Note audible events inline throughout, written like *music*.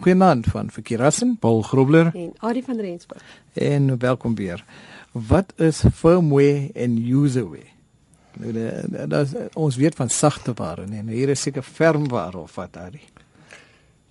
Goeienaand van Verkeerassen, Paul Grobler en Adie van Rensburg. En welkom weer. Wat is firmware en userware? Nou, dat ons weet van sagte ware, nee, nou hier is seker firmware of wat Adie.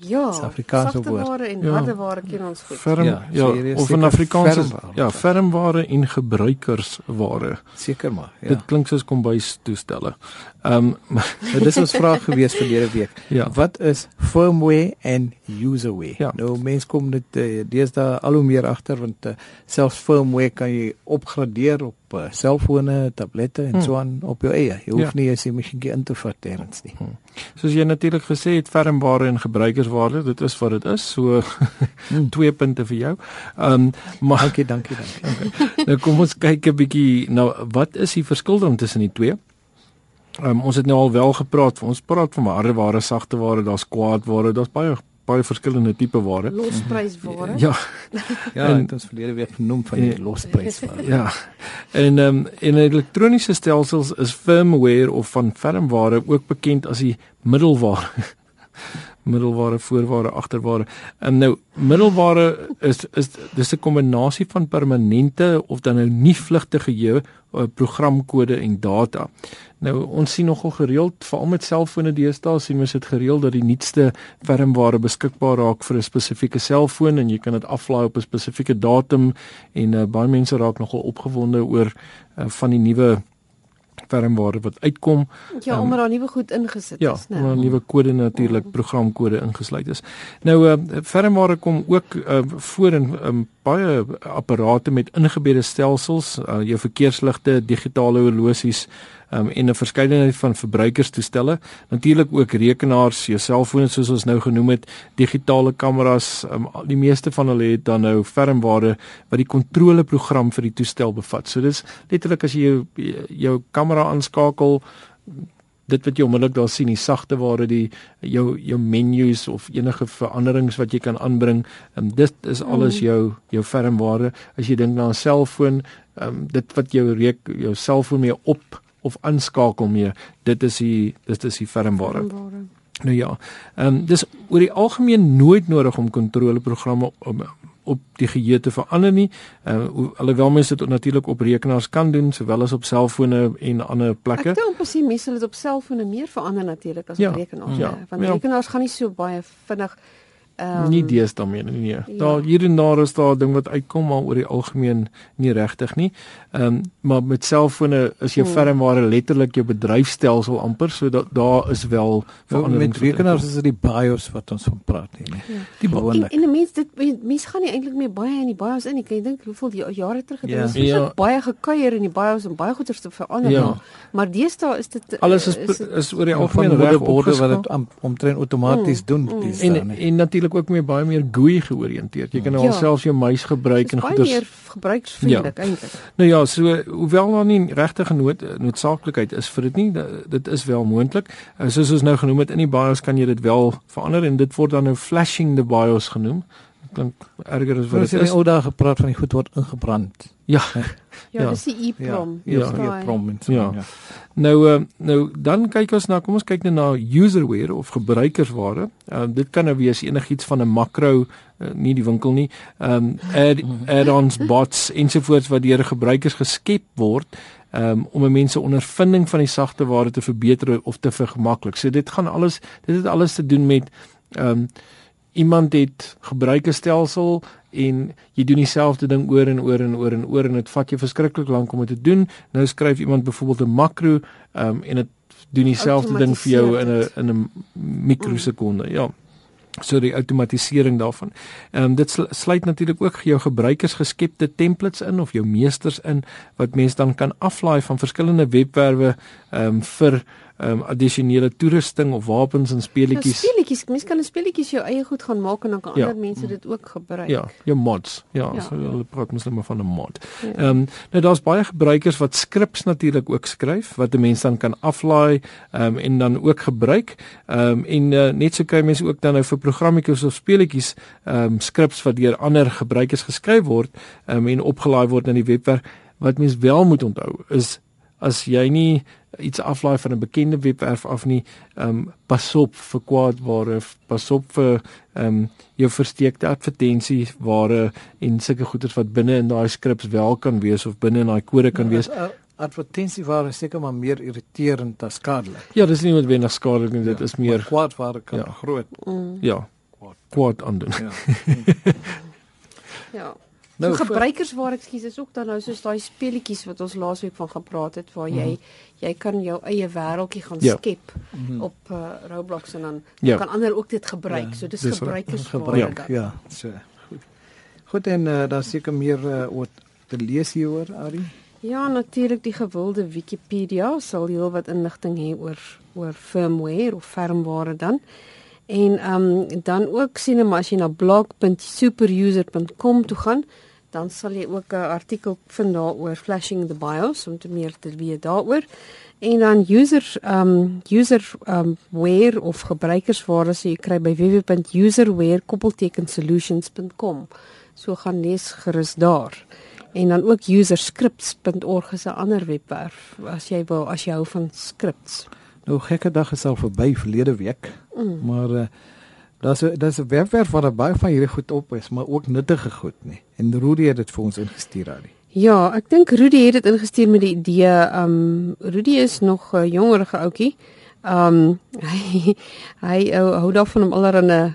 Ja, sagte ware en ja. harde ware ken ons goed. Ferm, ja, ja so of in Afrikaans is ja, fermware en gebruikersware. Seker maar. Ja. Dit klink soos kombuis toestelle. Ehm *laughs* um, nou, dis ons vraag gewees vir derde week. Ja. Wat is firmware en userware? Ja. Nou mense kom dit uh, deesdae al hoe meer agter want uh, selfs firmware kan jy opgradeer op uh, selfone, tablette en hmm. so aan op jou eie. Jy hoef ja. nie as jy masjien in te vat terwyls nie. Hmm. Soos jy natuurlik gesê het, fermware en gebruikersware, dit is wat dit is. So hmm. *laughs* twee punte vir jou. Ehm um, maar dankie, dankie, dankie. *laughs* Okay. nou kom ons kyk 'n bietjie nou wat is die verskil dan tussen die twee? Um, ons het nou al wel gepraat, ons praat van harde ware, sagte ware, daar's kwaad ware, daar's baie baie verskillende tipe ware. Losprysware. Ja. ja, en, dit is verlede week genoem van die losprysware. Ja. En ehm um, in elektroniese stelsels is firmware of van firmware ook bekend as die middelware. Middelware, voorware, agterware. En nou middelware is is dis 'n kombinasie van permanente of dan nou nie vlugtige geheue, eh, programkode en data. Nou ons sien nogal gereeld veral met selfone deesdae sien ons dit gereeld dat die nuutste firmware beskikbaar raak vir 'n spesifieke selfoon en jy kan dit aflaai op 'n spesifieke datum en uh, baie mense raak nogal opgewonde oor uh, van die nuwe firmware wat uitkom. Ja, omdat um, daar nuwe goed ingesit ja, is, né? Ja, 'n nuwe kode natuurlik, mm. programkode ingesluit is. Nou uh firmware kom ook uh voor in um, baie apparate met ingebede stelsels, uh, jou verkeersligte, digitale horlosies, um, en 'n verskeidenheid van verbruikerstoestelle, natuurlik ook rekenaars, jou selfone soos ons nou genoem het, digitale kameras, um, die meeste van hulle het dan nou firmware wat die kontroleprogram vir die toestel bevat. So dis letterlik as jy jou, jou kamera aanskakel dit wat jy onmiddellik daar sien die sagte ware die jou jou menus of enige veranderings wat jy kan aanbring um, dit is alles mm. jou jou firmware as jy dink na 'n selfoon um, dit wat jou reek jou selfoon mee op of aanskakel mee. Dit is die dit is die firmware. Nou ja. Ehm um, dis oor die algemeen nooit nodig om kontroleprogramme op op die geheue te verander nie. Uh, alhoewel mense dit natuurlik op rekenaars kan doen sowel as op selfone en ander plekke. Ek dink presies mense sal dit op selfone meer verander natuurlik as op ja, rekenaars. Ja, want ja. rekenaars gaan nie so baie vinnig Um, nie dees daarmee nie. nee. Ja. Daar hier en daar is daar ding wat uitkom maar oor die algemeen nie regtig nie. Ehm um, maar met selfone is jou hmm. firmware letterlik jou bedryfstelsel amper so dat daar is wel ja, verandering. Met rekenaars is dit die BIOS wat ons van praat nie. nie. Ja. Die gewoonlik. En, en mense dit mense gaan nie eintlik meer baie in die BIOS in nie. Ek dink hoeveel jare terug het ons ja. ja. baie gekuier in die BIOS om baie goeders te verander. Ja. Maar deesdae is dit alles is is, is oor die algemeen reg borde wat dit omtrent outomaties mm, doen mm. dis dan. En, en natuurlik ook meer baie meer GUI georiënteerd. Jy kan nou ja. alself jou muis gebruik en goeders baie meer gebruiksvriendelik ja. eintlik. Nou ja, so hoewel daar nie regtig nood noodsaaklikheid is vir dit nie, dit is wel moontlik. Uh, soos ons nou genoem het in die BIOS kan jy dit wel verander en dit word dan nou flashing the BIOS genoem. Ek dink erger as wat dit is. Ons het ou dae gepraat van die goed word ingebrand. Ja. Ja, ja, dis die EEPROM. Ja, ja, ja EEPROM. Ja. ja. Nou uh, nou dan kyk ons na kom ons kyk nou na userware of gebruikersware. Ehm uh, dit kan nou wees enigiets van 'n makro uh, nie die winkel nie. Ehm um, add add-ons bots ensovoorts wat deur gebruikers geskep word um, om mense ondervinding van die sagte ware te verbeter of te vergemaklik. So dit gaan alles dit het alles te doen met ehm um, iemand het gebruik 'n stelsel en jy doen dieselfde ding oor en oor en oor en oor en dit vat jou verskriklik lank om dit te doen. Nou skryf iemand byvoorbeeld 'n makro um, en dit doen dieselfde ding vir jou in 'n in 'n mikrosekonde. Ja. So die outomatisering daarvan. Ehm um, dit sluit natuurlik ook jou gebruikers geskepte templates in of jou meesters in wat mense dan kan aflaai van verskillende webwerwe ehm um, vir um, addisionele toerusting of wapens en speletjies. Ja, speletjies, mense kan 'n speletjies jou eie goed gaan maak en dan kan ja. ander mense dit ook gebruik. Ja, jou mods. Ja, ja. so hulle praat mos net maar van 'n mod. Ja. Ehm ja. um, nou daar's baie gebruikers wat skrips natuurlik ook skryf wat 'n mens dan kan aflaai ehm um, en dan ook gebruik. Ehm um, en uh, net so kry mense ook dan nou vir programmetjies of speletjies ehm um, skrips wat deur ander gebruikers geskryf word ehm um, en opgelaai word in die webwerf. Wat mens wel moet onthou is as jy nie iets aflaai van 'n bekende webwerf af nie, ehm um, pas op vir kwaadware, pas op vir ehm um, jou versteekte advertensieware en sulke goeders wat binne in daai skrips wel kan wees of binne in daai kode kan wees. Uh, uh, advertensieware is seker maar meer irriterend as skadelik. Ja, dis nie noodwendig skadelik nie, dit ja, is meer kwaadware kan ja. groot. Mm. Ja. Kwaad aandoen. Ja. *laughs* ja. Nou so gebruikers waar ekskuus is ook dan nou soos daai speletjies wat ons laasweek van gepraat het waar jy mm. jy kan jou eie wêreldjie gaan ja. skep mm -hmm. op uh, Roblox en dan ja. kan ander ook dit gebruik. Ja. So dis, dis gebruikers waar ja. ja, so goed. Goed en uh, daar seker meer uh, oor te lees hieroor Ari. Ja, natuurlik die gewilde Wikipedia sal heel wat inligting hê oor oor firmware of firmware dan. En ehm um, dan ook sien as jy na blog.superuser.com toe gaan, dan sal jy ook 'n artikel vind daaroor flashing the BIOS om te meer te weet daaroor. En dan user ehm um, user ehm um, ware of gebruikersware sê jy kry by www.userware-solutions.com. So gaan lees gerus daar. En dan ook userscripts.org is 'n ander webwerf as jy wil as jy hou van scripts. Nou gekke dag is al verby verlede week. Mm. Maar uh, daar's daar's 'n webwerf waar baie van hierdie goed op is, maar ook nuttige goed nie. En Rudy het dit vir ons ingestuur al. Ja, ek dink Rudy het dit ingestuur met die idee, um Rudy is nog 'n jongerige ouetjie. Um *laughs* hy hy hou daarvan om allerlei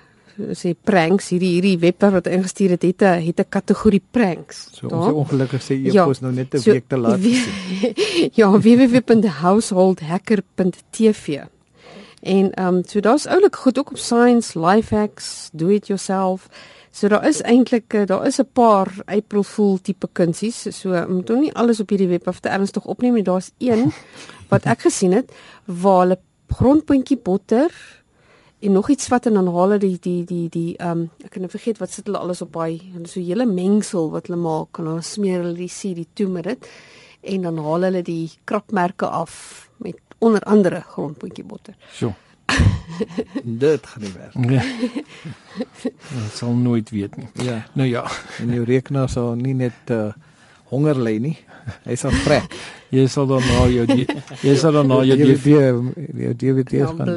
sê pranks hierdie hierdie webwerf wat ingestuur het het 'n het 'n kategorie pranks. So ons ongelukkig sê ja, pos nou net 'n so, week te laat. *laughs* ja, www.householdhacker.tv. En ehm um, so daar's oulik goed ook op science, life hacks, do it yourself. So daar is eintlik eh, daar is 'n paar April Fool tipe kunsies. So moet nie alles op hierdie webwerf te ernstig opneem nie. Daar's een *laughs* wat ek gesien het waar hulle grondpuntjie botter en nog iets wat dan haal hulle die die die die ehm um, ek kan nou vergeet wat sit hulle alles op baie en so hele mengsel wat hulle maak en dan smeer hulle die CD toe met dit en dan haal hulle die krapmerke af met onder andere grondpuntjie botter. So. *laughs* dit gaan nie werk. Ja. *laughs* Dit sal nooit weet nie. Ja. Nou ja, en jou rekenaar sal nie net uh, honger lê nie. Hy sal vrek. *laughs* jy sal dan na jou die, jy sal dan na jou DVD jou DVD ja, gaan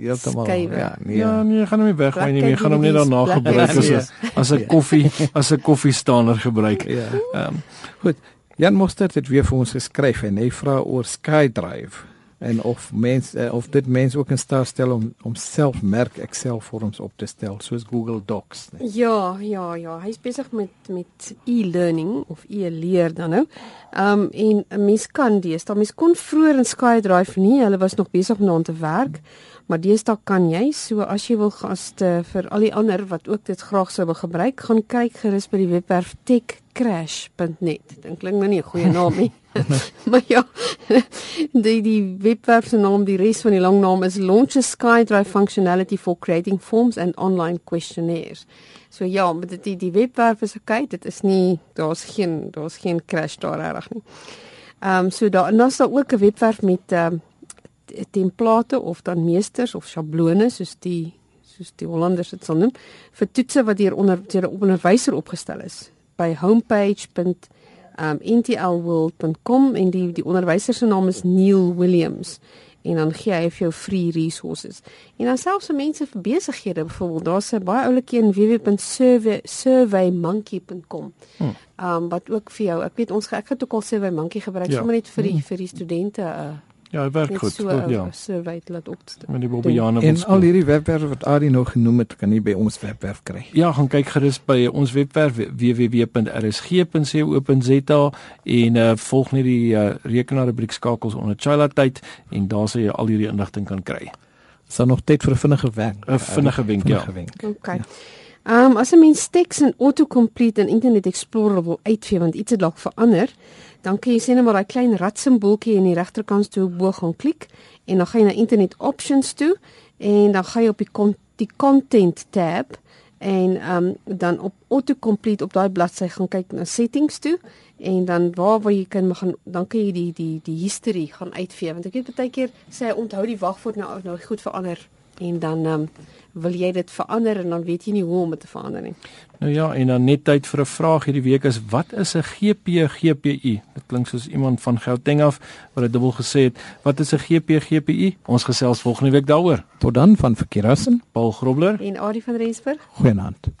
heeltemal ja nee. Ja nee gaan hom nie weggooi nie jy gaan hom net daarna gebruik as as 'n koffie *laughs* as 'n koffiestander gebruik. Ja. Ehm um, goed Jan Mostert het weer vir ons geskryf en hy vra oor SkyDrive en of mens uh, of dit mens ook in staat stel om om self merk Excel vorms op te stel soos Google Docs nee. Ja, ja, ja, hy's besig met met e-learning of e-leer dan nou. Ehm um, en 'n mens kan dis, dan mens kon vroeër in SkyDrive nie, hulle was nog besig om daaraan te werk. Maar deesdae kan jy, so as jy wil gaste vir al die ander wat ook dit graag sou wil gebruik, gaan kyk gerus by die webwerf techcrash.net. Dit klink nou nie 'n goeie naam nie. *laughs* maar ja, die die webwerf se naam, die res van die lang naam is Launch a SkyDrive functionality for creating forms and online questionnaires. So ja, maar dit die, die webwerf is okay, dit is nie daar's geen daar's geen crash daar reg nie. Ehm um, so daar en daar's daar ook 'n webwerf met ehm um, template of dan meesters of sjablone soos die soos die Hollanders dit sal noem vir toetse wat hier onder deur 'n onderwyser opgestel is by homepage.com um en die die onderwyser se naam is Neil Williams en dan gee hy vir jou free resources. En dan selfs vir mense vir besighede, byvoorbeeld, daar's 'n baie oulike een www.surveymonkey.com. Hmm. Um wat ook vir jou, ek weet ons ek het ook al surveymonkey gebruik, ja. sommer net vir die hmm. vir die studente uh Ja, dit werk goed. So, goed ja. So wyd laat opstel. Met die Bobbejane En al hierdie webwerwe wat Adi nog genoem het, kan jy by ons webwerf kry. Ja, gaan kyk gerus by ons webwerf www.rsg.co.za en uh, volg net die uh, rekenaarrubriek skakels onder Chila tyd en daar sal jy al hierdie inligting kan kry. Is daar nog tyd vir 'n vinnige wenk? 'n Vinnige wenk, ja. Wenk. Okay. Ja. Ehm um, as 'n mens teks in autocomplete in Internet Explorer wil uitvee want iets het dalk verander, dan kan jy sien net maar daai klein rat simbooltjie in die regterkant toe bo gaan klik en dan gaan jy na internet options toe en dan gaan jy op die con die content tab en um, dan op autocomplete op daai bladsy gaan kyk na settings toe en dan waar waar jy kan gaan dan kan jy die die die history gaan uitvee want ek weet baie keer sê onthou die wagwoord nou nou goed verander en dan um, wil jy dit verander en dan weet jy nie hoe om dit te verander nie. Nou ja, en dan net tyd vir 'n vraag hierdie week is wat is 'n GP GPU? Dit klink soos iemand van Gauteng af wat dit dubbel gesê het. Wat is 'n GP GPU? Ons gesels volgende week daaroor. Tot dan van Verkeerassen, Paul Grobler en Adie van Rensburg. Goeienaand.